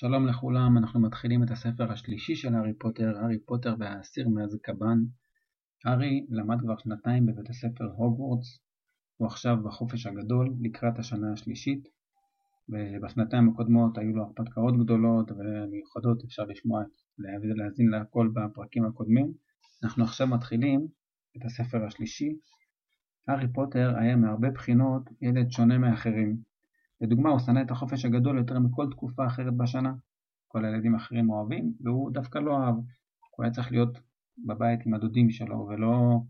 שלום לכולם, אנחנו מתחילים את הספר השלישי של הארי פוטר, הארי פוטר והאסיר מאזקבאן. הארי למד כבר שנתיים בבית הספר הוגוורטס, הוא עכשיו בחופש הגדול לקראת השנה השלישית, ובשנתיים הקודמות היו לו הרפתקאות גדולות ומיוחדות, אפשר לשמוע, להאזין להכל בפרקים הקודמים. אנחנו עכשיו מתחילים את הספר השלישי. הארי פוטר היה מהרבה בחינות ילד שונה מאחרים. לדוגמה, הוא שנא את החופש הגדול יותר מכל תקופה אחרת בשנה. כל הילדים האחרים אוהבים, והוא דווקא לא אהב. הוא היה צריך להיות בבית עם הדודים שלו, ולא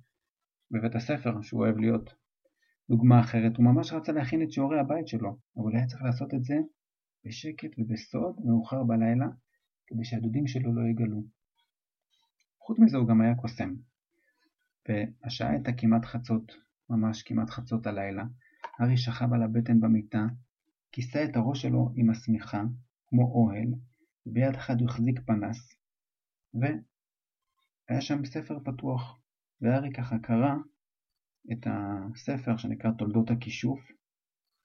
בבית הספר שהוא אוהב להיות. דוגמה אחרת, הוא ממש רצה להכין את שיעורי הבית שלו, אבל היה צריך לעשות את זה בשקט ובסוד, מאוחר בלילה, כדי שהדודים שלו לא יגלו. חוץ מזה הוא גם היה קוסם. והשעה הייתה כמעט חצות, ממש כמעט חצות הלילה. הארי שכב על הבטן במיטה, כיסה את הראש שלו עם השמיכה, כמו אוהל, וביד אחת הוא החזיק פנס, והיה שם ספר פתוח, והארי ככה קרא את הספר שנקרא תולדות הכישוף,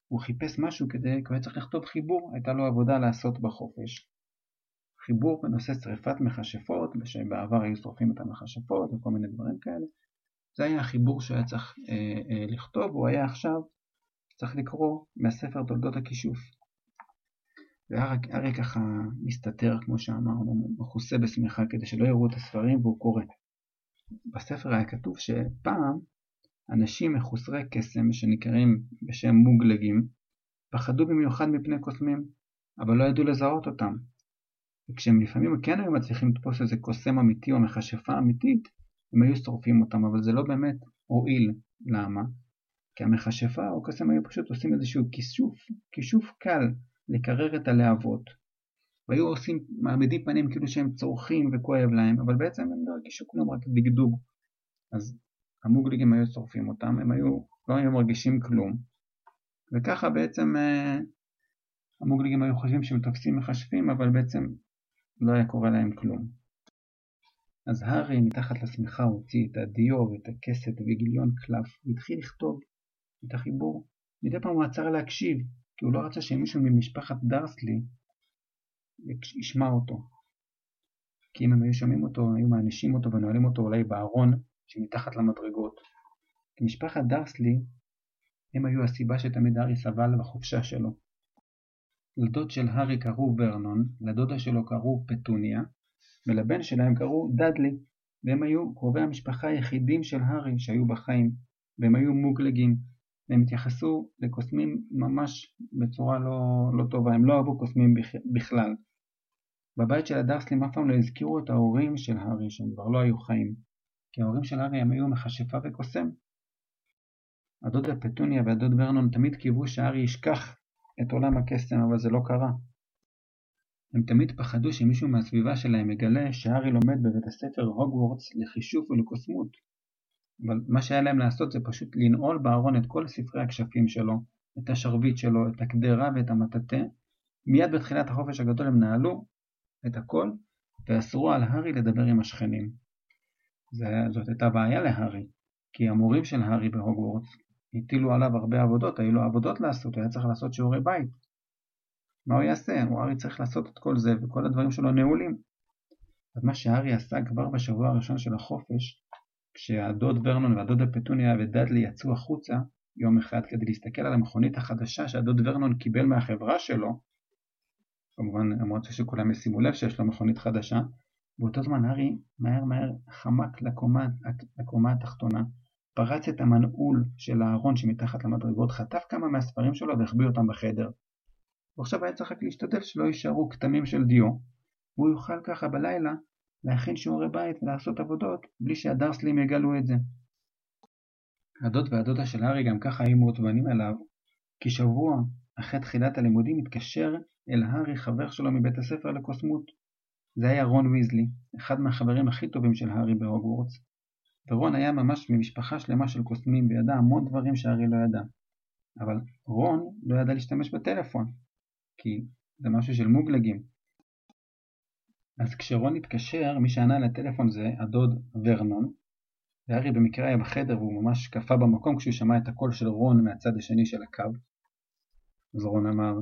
הוא חיפש משהו כדי, כי הוא היה צריך לכתוב חיבור, הייתה לו עבודה לעשות בחופש. חיבור בנושא שריפת מכשפות, שבעבר היו שורפים את המכשפות וכל מיני דברים כאלה. זה היה החיבור שהיה צריך אה, אה, לכתוב, הוא היה עכשיו צריך לקרוא מהספר תולדות הכישוף. והארי ככה מסתתר, כמו שאמרנו, מכוסה בשמיכה כדי שלא יראו את הספרים והוא קורא. בספר היה כתוב שפעם אנשים מחוסרי קסם שנקראים בשם מוגלגים פחדו במיוחד מפני קוסמים, אבל לא ידעו לזהות אותם. וכשהם לפעמים כן היו מצליחים לתפוס איזה קוסם אמיתי או מכשפה אמיתית, הם היו שורפים אותם, אבל זה לא באמת הועיל. למה? כי המכשפה או קסם היו פשוט עושים איזשהו כישוף, כישוף קל לקרר את הלהבות. והיו עושים, מעמידים פנים כאילו שהם צורכים וכואב להם, אבל בעצם הם לא הרגישו כלום, רק דגדוג. אז המוגליגים היו שורפים אותם, הם היו, לא היו מרגישים כלום. וככה בעצם אה, המוגליגים היו חושבים שהם תופסים מכשפים, אבל בעצם לא היה קורה להם כלום. אז הארי מתחת לשמיכה הוציא את הדיו ואת הכסת וגיליון קלף והתחיל לכתוב את החיבור. מדי פעם הוא עצר להקשיב, כי הוא לא רצה שמישהו ממשפחת דרסלי ישמע אותו. כי אם הם היו שומעים אותו, היו מענישים אותו ונועלים אותו אולי בארון שמתחת למדרגות. כי משפחת דרסלי הם היו הסיבה שתמיד הארי סבל בחופשה שלו. לדוד של הארי קראו ורנון, לדודה שלו קראו פטוניה, ולבן שלהם קראו דאדלי, והם היו קרובי המשפחה היחידים של הארי שהיו בחיים, והם היו מוגלגים, והם התייחסו לקוסמים ממש בצורה לא, לא טובה, הם לא אהבו קוסמים בכלל. בבית של הדרסלים אף פעם לא הזכירו את ההורים של הארי שהם כבר לא היו חיים, כי ההורים של הארי הם היו מכשפה וקוסם. הדודה פטוניה והדוד ורנון תמיד קיוו שהארי ישכח את עולם הקסם, אבל זה לא קרה. הם תמיד פחדו שמישהו מהסביבה שלהם יגלה שהארי לומד בבית הספר הוגוורטס לחישוף ולקוסמות, אבל מה שהיה להם לעשות זה פשוט לנעול בארון את כל ספרי הכשפים שלו, את השרביט שלו, את הקדרה ואת המטאטה. מיד בתחילת החופש הגדול הם נעלו את הכל ואסרו על הארי לדבר עם השכנים. זה, זאת הייתה בעיה להארי, כי המורים של הארי בהוגוורטס הטילו עליו הרבה עבודות, היו לו עבודות לעשות, הוא היה צריך לעשות שיעורי בית. מה הוא יעשה? הוא הארי צריך לעשות את כל זה וכל הדברים שלו נעולים. אז מה שהארי עשה כבר בשבוע הראשון של החופש כשהדוד ורנון והדודה פטוניה ודאדלי יצאו החוצה יום אחד כדי להסתכל על המכונית החדשה שהדוד ורנון קיבל מהחברה שלו, כמובן רצו שכולם ישימו לב שיש לו מכונית חדשה, באותו זמן הארי מהר מהר חמק לקומה, לקומה התחתונה, פרץ את המנעול של הארון שמתחת למדרגות, חטף כמה מהספרים שלו והחביא אותם בחדר. ועכשיו היה צריך רק להשתדל שלא יישארו כתמים של דיו, והוא יוכל ככה בלילה להכין שיעורי בית ולעשות עבודות בלי שהדרסלים יגלו את זה. הדוד והדודה של הארי גם ככה היו מעוצבנים אליו, כי שבוע אחרי תחילת הלימודים התקשר אל הארי חבר שלו מבית הספר לקוסמות. זה היה רון ויזלי, אחד מהחברים הכי טובים של הארי בהוגוורטס. ורון היה ממש ממשפחה שלמה של קוסמים וידע המון דברים שהארי לא ידע. אבל רון לא ידע להשתמש בטלפון, כי זה משהו של מוגלגים, אז כשרון התקשר, מי שענה לטלפון זה הדוד ורנון, והארי במקרה היה בחדר והוא ממש קפא במקום כשהוא שמע את הקול של רון מהצד השני של הקו. אז רון אמר,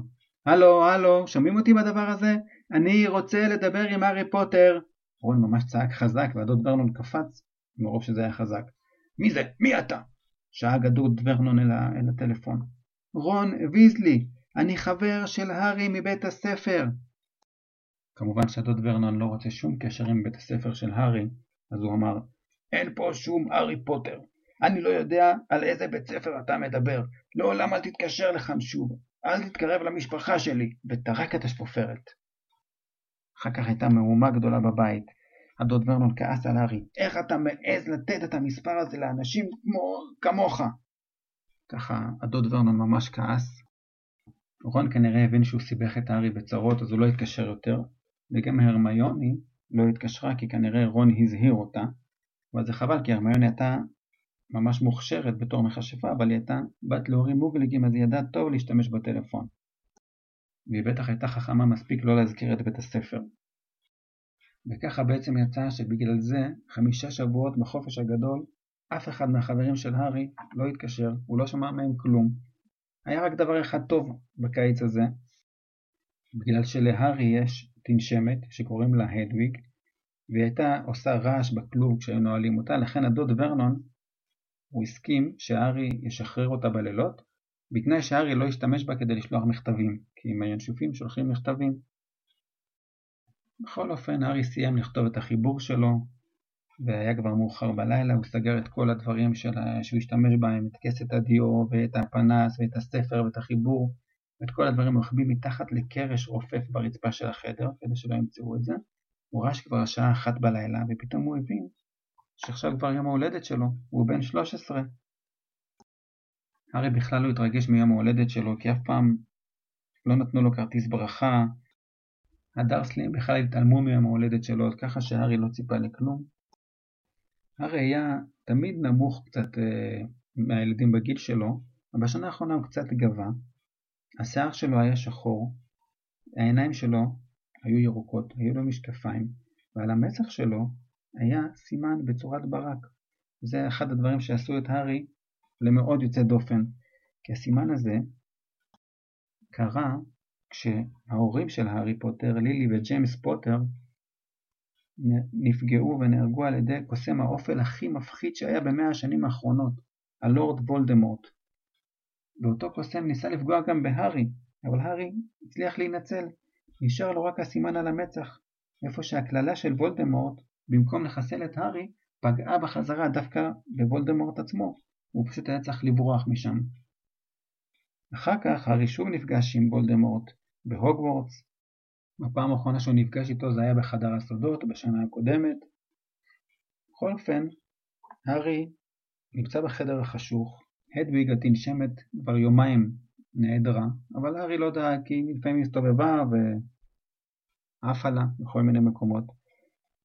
הלו, הלו, שומעים אותי בדבר הזה? אני רוצה לדבר עם הארי פוטר. רון ממש צעק חזק והדוד ורנון קפץ, מרוב שזה היה חזק. מי זה? מי אתה? שאג הדוד ורנון אל, ה... אל הטלפון. רון ויזלי, אני חבר של הארי מבית הספר. כמובן שהדוד ורנון לא רוצה שום קשר עם בית הספר של הארי, אז הוא אמר, אין פה שום הארי פוטר. אני לא יודע על איזה בית ספר אתה מדבר. לעולם אל תתקשר לכאן שוב. אל תתקרב למשפחה שלי, וטרק את השפופרת. אחר כך הייתה מהומה גדולה בבית. הדוד ורנון כעס על הארי, איך אתה מעז לתת את המספר הזה לאנשים כמו כמוך? ככה הדוד ורנון ממש כעס. רון כנראה הבין שהוא סיבך את הארי בצרות אז הוא לא התקשר יותר, וגם הרמיוני לא התקשרה כי כנראה רון הזהיר אותה, אבל זה חבל כי הרמיוני הייתה ממש מוכשרת בתור מכשפה, אבל היא הייתה בת להורים מובליגים אז היא ידעה טוב להשתמש בטלפון. והיא בטח הייתה חכמה מספיק לא להזכיר את בית הספר. וככה בעצם יצא שבגלל זה חמישה שבועות בחופש הגדול אף אחד מהחברים של הארי לא התקשר, הוא לא שמע מהם כלום. היה רק דבר אחד טוב בקיץ הזה, בגלל שלהארי יש תנשמת שקוראים לה הדוויג, והיא הייתה עושה רעש בכלוב כשהיו נועלים אותה, לכן הדוד ורנון, הוא הסכים שהארי ישחרר אותה בלילות, בתנאי שהארי לא ישתמש בה כדי לשלוח מכתבים, כי עם הינשופים שולחים מכתבים. בכל אופן, הארי סיים לכתוב את החיבור שלו, והיה כבר מאוחר בלילה, הוא סגר את כל הדברים שלה, שהוא השתמש בהם, את כסת הדיו, ואת הפנס, ואת הספר, ואת החיבור, ואת כל הדברים הוא מתחת לקרש רופף ברצפה של החדר, כדי שלא ימצאו את זה. הוא רש כבר השעה אחת בלילה, ופתאום הוא הבין שעכשיו כבר יום ההולדת שלו, הוא בן 13. הארי בכלל לא התרגש מיום ההולדת שלו, כי אף פעם לא נתנו לו כרטיס ברכה. הדרסלים בכלל התעלמו מיום ההולדת שלו, ככה שהארי לא ציפה לכלום. הארי היה תמיד נמוך קצת אה, מהילדים בגיל שלו, אבל בשנה האחרונה הוא קצת גבה. השיער שלו היה שחור, העיניים שלו היו ירוקות, היו לו משקפיים, ועל המצח שלו היה סימן בצורת ברק. זה אחד הדברים שעשו את הארי למאוד יוצא דופן, כי הסימן הזה קרה כשההורים של הארי פוטר, לילי וג'יימס פוטר, נפגעו ונהרגו על ידי קוסם האופל הכי מפחיד שהיה במאה השנים האחרונות, הלורד וולדמורט. ואותו קוסם ניסה לפגוע גם בהארי, אבל הארי הצליח להינצל. נשאר לו רק הסימן על המצח, איפה שהקללה של וולדמורט, במקום לחסל את הארי, פגעה בחזרה דווקא בוולדמורט עצמו, הוא פשוט היה צריך לברוח משם. אחר כך הארי שוב נפגש עם וולדמורט בהוגוורטס, בפעם האחרונה שהוא נפגש איתו זה היה בחדר הסודות בשנה הקודמת. בכל אופן, הארי נמצא בחדר החשוך, הדוויג התנשמת כבר יומיים נעדרה, אבל הארי לא דאג כי לפעמים הסתובבה ועפה לה בכל מיני מקומות.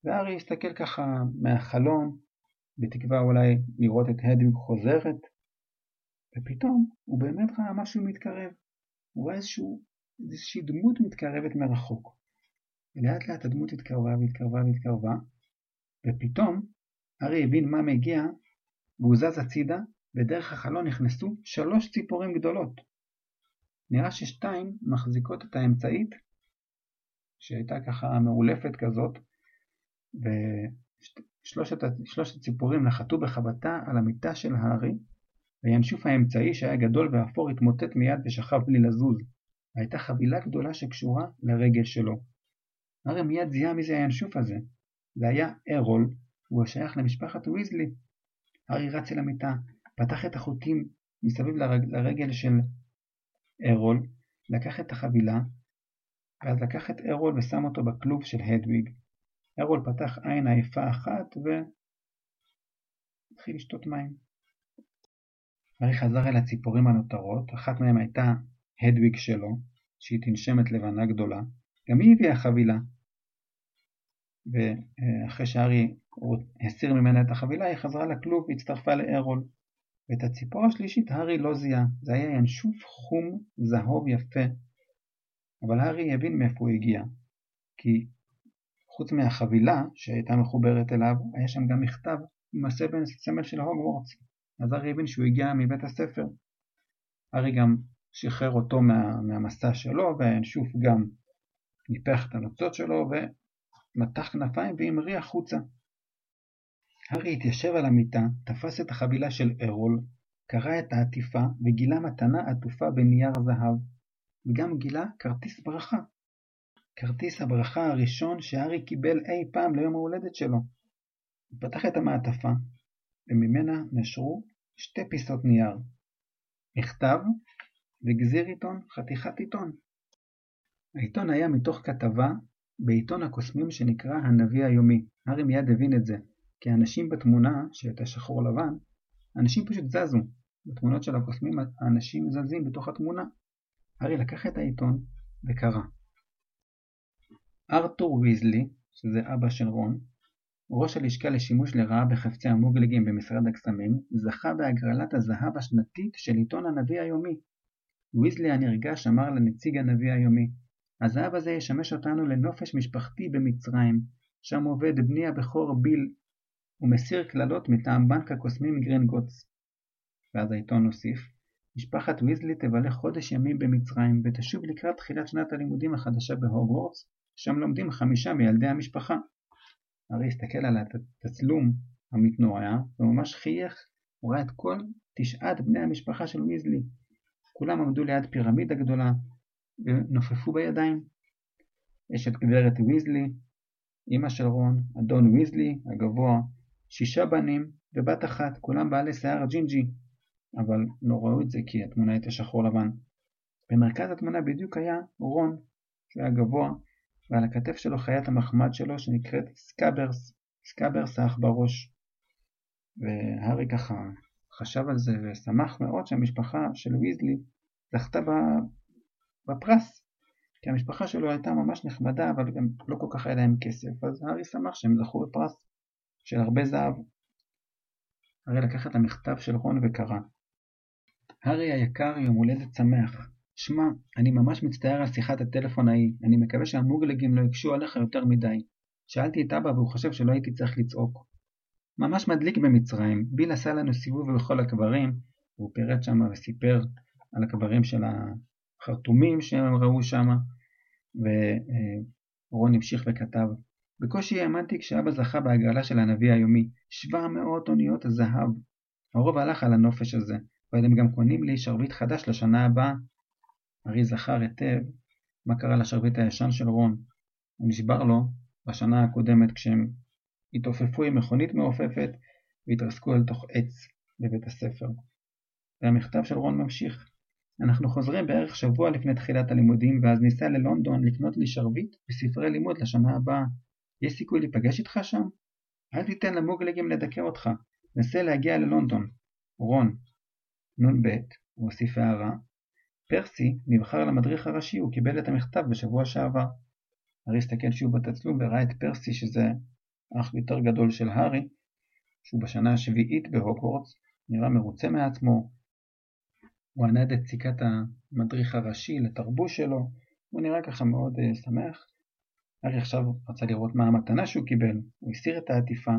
והארי הסתכל ככה מהחלון, בתקווה אולי לראות את הדוויג חוזרת, ופתאום הוא באמת ראה משהו מתקרב. הוא ראה איזשהו, איזושהי דמות מתקרבת מרחוק. ולאט לאט הדמות התקרבה והתקרבה והתקרבה, ופתאום הארי הבין מה מגיע, והוא זז הצידה ודרך החלון נכנסו שלוש ציפורים גדולות. נראה ששתיים מחזיקות את האמצעית, שהייתה ככה מאולפת כזאת, ושלושת הציפורים נחתו בחבטה על המיטה של הארי, והינשוף האמצעי שהיה גדול ואפור התמוטט מיד ושכב בלי לזוז. הייתה חבילה גדולה שקשורה לרגל שלו. הארי מיד זיהה מי זה הינשוף הזה. זה היה ארול, והוא השייך למשפחת ויזלי. הארי רץ אל המיטה, פתח את החוטים מסביב לרג, לרגל של ארול, לקח את החבילה, ואז לקח את ארול ושם אותו בכלוב של הדוויג. ארול פתח עין עייפה אחת והתחיל לשתות מים. הארי חזר אל הציפורים הנותרות, אחת מהן הייתה הדוויג שלו, שהיא תנשמת לבנה גדולה, גם היא הביאה חבילה. ואחרי שהארי הסיר ממנה את החבילה, היא חזרה לכלוב והצטרפה לארול. ואת הציפור השלישית הארי לא זיהה, זה היה ינשוף חום זהוב יפה. אבל הארי הבין מאיפה הוא הגיע, כי חוץ מהחבילה שהייתה מחוברת אליו, היה שם גם מכתב עם הסמל של הוגוורטס. אז הארי הבין שהוא הגיע מבית הספר. הארי גם שחרר אותו מה, מהמסע שלו, והינשוף גם ניפח את הנוצות שלו ומתח כנפיים והמריא החוצה. הארי התיישב על המיטה, תפס את החבילה של ארול, קרע את העטיפה וגילה מתנה עטופה בנייר זהב, וגם גילה כרטיס ברכה. כרטיס הברכה הראשון שהארי קיבל אי פעם ליום ההולדת שלו. הוא פתח את המעטפה, וממנה נשרו שתי פיסות נייר. מכתב וגזיר עיתון, חתיכת עיתון. העיתון היה מתוך כתבה בעיתון הקוסמים שנקרא הנביא היומי. הארי מיד הבין את זה, כי האנשים בתמונה, שהייתה שחור לבן, אנשים פשוט זזו. בתמונות של הקוסמים האנשים זזים בתוך התמונה. הארי לקח את העיתון וקרא. ארתור ויזלי, שזה אבא של רון, ראש הלשכה לשימוש לרעה בחפצי המוגלגים במשרד הקסמים, זכה בהגרלת הזהב השנתית של עיתון הנביא היומי. ויזלי הנרגש אמר לנציג הנביא היומי, הזהב הזה ישמש אותנו לנופש משפחתי במצרים, שם עובד בני הבכור ביל, ומסיר קללות מטעם בנק הקוסמים גרינגוטס. ואז העיתון הוסיף, משפחת ויזלי תבלה חודש ימים במצרים, ותשוב לקראת תחילת שנת הלימודים החדשה בהוגוורטס, שם לומדים חמישה מילדי המשפחה. הרי הסתכל על התצלום המתנועע, וממש חייך, הוא ראה את כל תשעת בני המשפחה של ויזלי. כולם עמדו ליד פירמידה גדולה, ונופפו בידיים. יש את גברת ויזלי, אמא של רון, אדון ויזלי הגבוה, שישה בנים ובת אחת, כולם בעלי שיער ג'ינג'י, אבל לא ראו את זה כי התמונה הייתה שחור לבן. במרכז התמונה בדיוק היה רון, שהוא היה גבוה, ועל הכתף שלו חיית המחמד שלו שנקראת סקאברס, סקאברס העכברוש. והארי ככה חשב על זה ושמח מאוד שהמשפחה של ויזלי זכתה בפרס, כי המשפחה שלו הייתה ממש נחמדה אבל גם לא כל כך היה להם כסף, אז הארי שמח שהם זכו בפרס של הרבה זהב. הארי לקח את המכתב של רון וקרא הארי היקר יום הולדת שמח שמע, אני ממש מצטער על שיחת הטלפון ההיא, אני מקווה שהמוגלגים לא יקשו עליך יותר מדי. שאלתי את אבא והוא חושב שלא הייתי צריך לצעוק. ממש מדליק במצרים, ביל עשה לנו סיבוב בכל הקברים, והוא פירט שם וסיפר על הקברים של החרטומים שהם ראו שם, ורון המשיך וכתב בקושי האמנתי כשאבא זכה בהגרלה של הנביא היומי, 700 אוניות הזהב. הרוב הלך על הנופש הזה, הם גם קונים לי שרביט חדש לשנה הבאה, הארי זכר היטב מה קרה לשרביט הישן של רון. הוא נשבר לו בשנה הקודמת כשהם התעופפו עם מכונית מעופפת והתרסקו אל תוך עץ בבית הספר. והמכתב של רון ממשיך. אנחנו חוזרים בערך שבוע לפני תחילת הלימודים ואז ניסע ללונדון לקנות לי שרביט וספרי לימוד לשנה הבאה. יש סיכוי להיפגש איתך שם? אל תיתן למוגלגים לדכא אותך. נסה להגיע ללונדון. רון. נ"ב, הוא הוסיף הערה, פרסי נבחר למדריך הראשי, הוא קיבל את המכתב בשבוע שעבר. הארי הסתכל שוב בתצלום וראה את פרסי שזה אח יותר גדול של הארי, שהוא בשנה השביעית בהוגוורטס, נראה מרוצה מעצמו. הוא ענד את סיכת המדריך הראשי לתרבוש שלו, הוא נראה ככה מאוד uh, שמח. הארי עכשיו רצה לראות מה המתנה שהוא קיבל, הוא הסיר את העטיפה,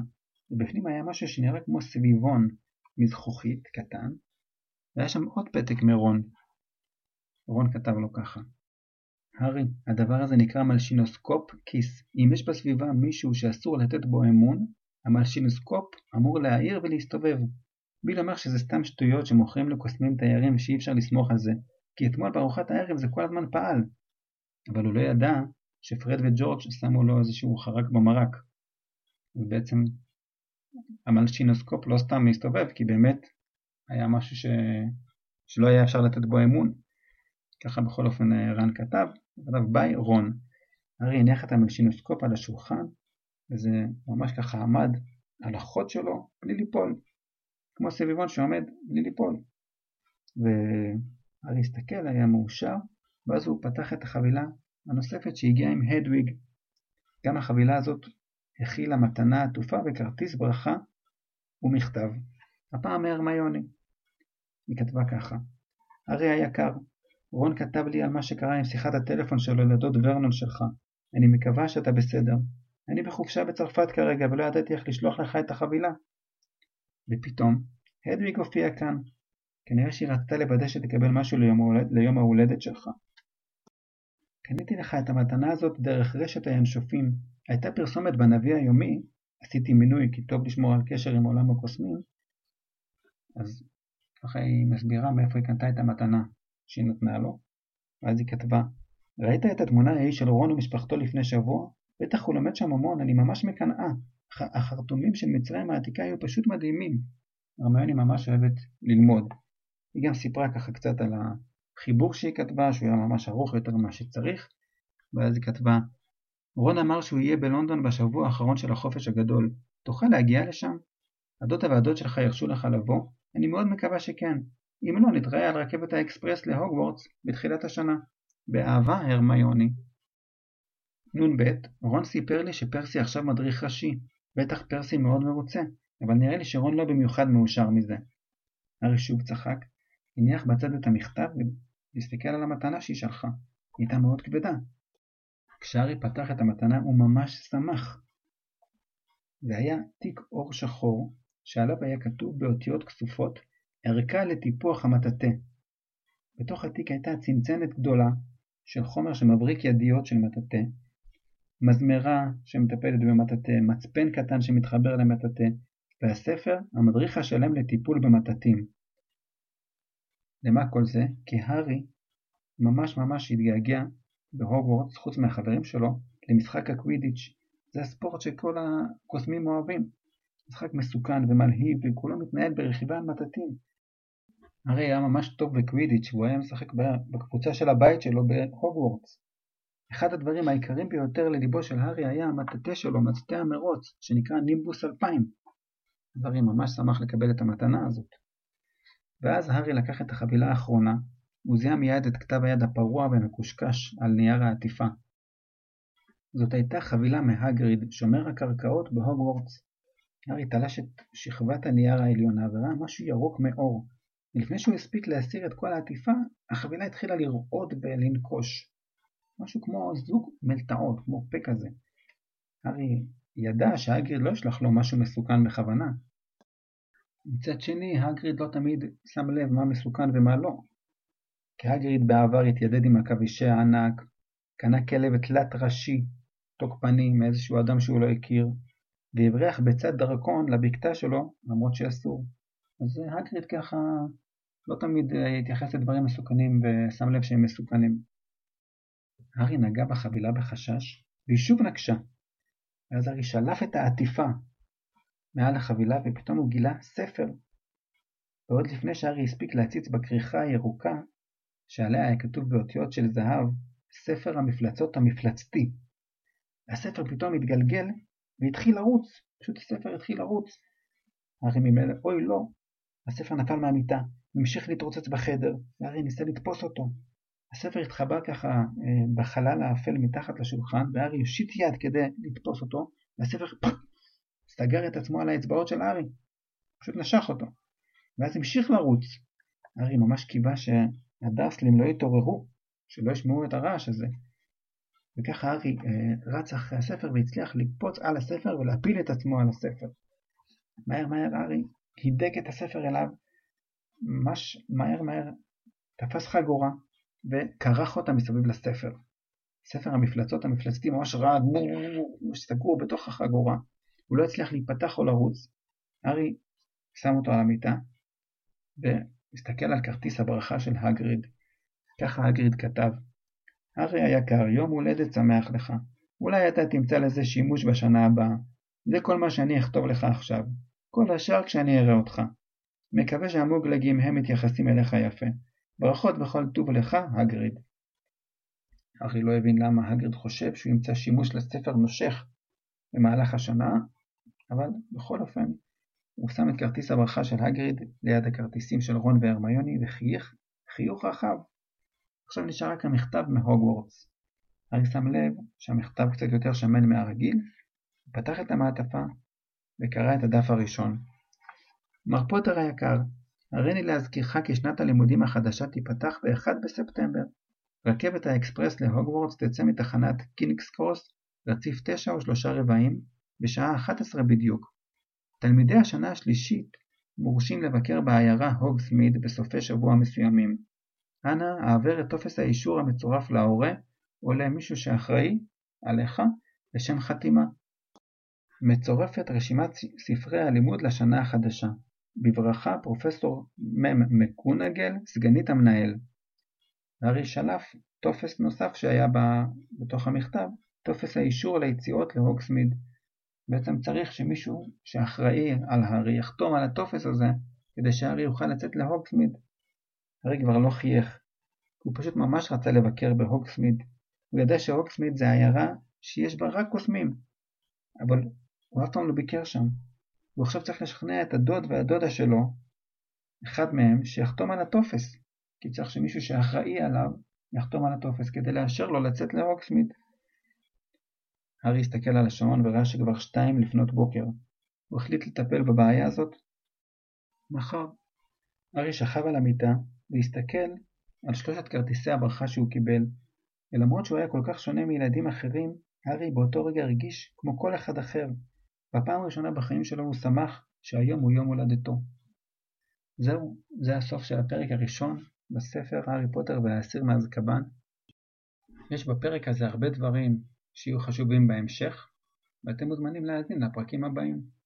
ובפנים היה משהו שנראה כמו סביבון מזכוכית קטן, והיה שם עוד פתק מרון, רון כתב לו ככה הארי, הדבר הזה נקרא מלשינוסקופ כיס. אם יש בסביבה מישהו שאסור לתת בו אמון, המלשינוסקופ אמור להעיר ולהסתובב. ביל אמר שזה סתם שטויות שמוכרים לקוסמים תיירים ושאי אפשר לסמוך על זה, כי אתמול בארוחת הערב זה כל הזמן פעל. אבל הוא לא ידע שפרד וג'ורג' שמו לו איזשהו חרק במרק. ובעצם המלשינוסקופ לא סתם מסתובב, כי באמת היה משהו ש... שלא היה אפשר לתת בו אמון. ככה בכל אופן אה, רן כתב, כתב ביי רון. הארי הניח את המלשינוסקופ על השולחן, וזה ממש ככה עמד על החוד שלו בלי ליפול, כמו סביבון שעומד בלי ליפול. והארי הסתכל, היה מאושר, ואז הוא פתח את החבילה הנוספת שהגיעה עם הדוויג. גם החבילה הזאת הכילה מתנה עטופה וכרטיס ברכה ומכתב, הפעם מהרמיוני. היא כתבה ככה: ארי היקר, רון כתב לי על מה שקרה עם שיחת הטלפון שלו לדוד ורנון שלך. אני מקווה שאתה בסדר. אני בחופשה בצרפת כרגע ולא ידעתי איך לשלוח לך את החבילה. ופתאום, הדוויג הופיע כאן. כנראה שהיא רצתה לוודא שתקבל משהו ליום, ליום ההולדת שלך. קניתי לך את המתנה הזאת דרך רשת הינשופים. הייתה פרסומת בנביא היומי, עשיתי מינוי כי טוב לשמור על קשר עם עולם הקוסמים, אז ככה היא מסבירה מאיפה היא קנתה את המתנה שהיא נתנה לו, ואז היא כתבה ראית את התמונה ההיא של רון ומשפחתו לפני שבוע? בטח הוא לומד שם המון, אני ממש מקנאה. החרטומים של מצרים העתיקה היו פשוט מדהימים. הרמיוני ממש אוהבת ללמוד. היא גם סיפרה ככה קצת על החיבור שהיא כתבה, שהוא היה ממש ארוך יותר ממה שצריך, ואז היא כתבה רון אמר שהוא יהיה בלונדון בשבוע האחרון של החופש הגדול. תוכל להגיע לשם? הדוד והדוד שלך ירשו לך לבוא? אני מאוד מקווה שכן. אם לא, נתראה על רכבת האקספרס להוגוורטס בתחילת השנה. באהבה הרמיוני. נ"ב רון סיפר לי שפרסי עכשיו מדריך ראשי. בטח פרסי מאוד מרוצה, אבל נראה לי שרון לא במיוחד מאושר מזה. הארי שוב צחק, הניח בצד את המכתב והסתכל על המתנה שהיא שלחה. היא הייתה מאוד כבדה. כשארי פתח את המתנה הוא ממש שמח. זה היה תיק אור שחור, שעליו היה כתוב באותיות כסופות ערכה לטיפוח המטאטא. בתוך התיק הייתה צנצנת גדולה של חומר שמבריק ידיות של מטאטא, מזמרה שמטפלת במטאטא, מצפן קטן שמתחבר למטאטא, והספר המדריך השלם לטיפול במטאטים. למה כל זה? כי הארי ממש ממש התגעגע בהוגוורטס, חוץ מהחברים שלו, למשחק הקווידיץ'. זה הספורט שכל הקוסמים אוהבים. משחק מסוכן ומלהיב וכולו מתנהל ברכיבה על מטאטים. הארי היה ממש טוב בקווידיץ' והוא היה משחק בקבוצה של הבית שלו בהוגוורטס. אחד הדברים העיקריים ביותר לליבו של הארי היה המטאטא שלו, מטאטא המרוץ, שנקרא נימבוס 2000. הארי ממש שמח לקבל את המתנה הזאת. ואז הארי לקח את החבילה האחרונה, הוא זיהה מיד את כתב היד הפרוע ומקושקש על נייר העטיפה. זאת הייתה חבילה מהגריד, שומר הקרקעות בהוגוורטס. הארי תלש את שכבת הנייר העליונה וראה משהו ירוק מאור. ולפני שהוא הספיק להסיר את כל העטיפה, החבילה התחילה לרעוד ולנקוש. משהו כמו זוג מלטעות, כמו פה כזה. הארי ידע שהגריד לא ישלח לו משהו מסוכן בכוונה. מצד שני, הגריד לא תמיד שם לב מה מסוכן ומה לא. כי הגריד בעבר התיידד עם עכבישי הענק, קנה כלב תלת ראשי, תוקפני, מאיזשהו אדם שהוא לא הכיר, והבריח בצד דרקון לבקתה שלו, למרות שאסור. אז הגריד ככה לא תמיד התייחס לדברים מסוכנים ושם לב שהם מסוכנים. הארי נגע בחבילה בחשש, והיא שוב נקשה. ואז הארי שלף את העטיפה מעל החבילה, ופתאום הוא גילה ספר. ועוד לפני שהארי הספיק להציץ בכריכה הירוקה, שעליה היה כתוב באותיות של זהב, ספר המפלצות המפלצתי. הספר פתאום התגלגל והתחיל לרוץ, פשוט הספר התחיל לרוץ. הארי ממילא, אוי לא, הספר נפל מהמיטה, המשיך להתרוצץ בחדר, והארי ניסה לתפוס אותו, הספר התחבא ככה אה, בחלל האפל מתחת לשולחן, והארי הושיט יד כדי לתפוס אותו, והספר פח, סגר את עצמו על האצבעות של הארי, פשוט נשך אותו, ואז המשיך לרוץ. הארי ממש קיווה שהדרסלים לא יתעוררו, שלא ישמעו את הרעש הזה. וככה הארי אה, רץ אחרי הספר והצליח לקפוץ על הספר ולהפיל את עצמו על הספר. מהר מהר הארי הידק את הספר אליו, ממש מהר מהר תפס חגורה, וכרך אותה מסביב לספר. ספר המפלצות המפלצתי ממש רעד, סגור בתוך החגורה. הוא לא הצליח להיפתח או לרוץ. הארי שם אותו על המיטה והסתכל על כרטיס הברכה של הגריד. ככה הגריד כתב: הארי היקר, יום הולדת שמח לך. אולי אתה תמצא לזה שימוש בשנה הבאה. זה כל מה שאני אכתוב לך עכשיו. כל השאר כשאני אראה אותך. מקווה שהמוגלגים הם מתייחסים אליך יפה. ברכות וכל טוב לך, הגריד. הארי לא הבין למה הגריד חושב שהוא ימצא שימוש לספר נושך במהלך השנה, אבל בכל אופן הוא שם את כרטיס הברכה של הגריד ליד הכרטיסים של רון והרמיוני וחייך חיוך רחב. עכשיו נשאר רק המכתב מהוגוורטס. הארי שם לב שהמכתב קצת יותר שמן מהרגיל, פתח את המעטפה וקרא את הדף הראשון. מר פוטר היקר, הריני להזכירך כי שנת הלימודים החדשה תיפתח ב-1 בספטמבר. רכבת האקספרס להוגוורטס תצא מתחנת קינגס קרוס, רציף 9 ושלושה רבעים, בשעה 11 בדיוק. תלמידי השנה השלישית מורשים לבקר בעיירה הוגסמיד בסופי שבוע מסוימים. אנא העבר את טופס האישור המצורף להורה או למישהו שאחראי עליך לשם חתימה. מצורפת רשימת ספרי הלימוד לשנה החדשה. בברכה פרופסור מ' מקגונגל, סגנית המנהל. הארי שלף טופס נוסף שהיה בתוך המכתב, טופס האישור ליציאות להוגסמיד. בעצם צריך שמישהו שאחראי על הארי יחתום על הטופס הזה כדי שהארי יוכל לצאת להוגסמיד. הארי כבר לא חייך, הוא פשוט ממש רצה לבקר בהוגסמיד. הוא ידע שהוגסמיד זה עיירה שיש בה רק קוסמים, אבל הוא אף פעם לא ביקר שם. הוא עכשיו צריך לשכנע את הדוד והדודה שלו, אחד מהם, שיחתום על הטופס, כי צריך שמישהו שאחראי עליו יחתום על הטופס כדי לאשר לו לצאת להוגסמיד. הארי הסתכל על השעון וראה שכבר שתיים לפנות בוקר. הוא החליט לטפל בבעיה הזאת מחר. הארי שכב על המיטה והסתכל על שלושת כרטיסי הברכה שהוא קיבל, ולמרות שהוא היה כל כך שונה מילדים אחרים, הארי באותו רגע הרגיש כמו כל אחד אחר. בפעם הראשונה בחיים שלו הוא שמח שהיום הוא יום הולדתו. זהו, זה הסוף של הפרק הראשון בספר הארי פוטר והאסיר מאזקבאן. יש בפרק הזה הרבה דברים שיהיו חשובים בהמשך, ואתם מוזמנים להאזין לפרקים הבאים.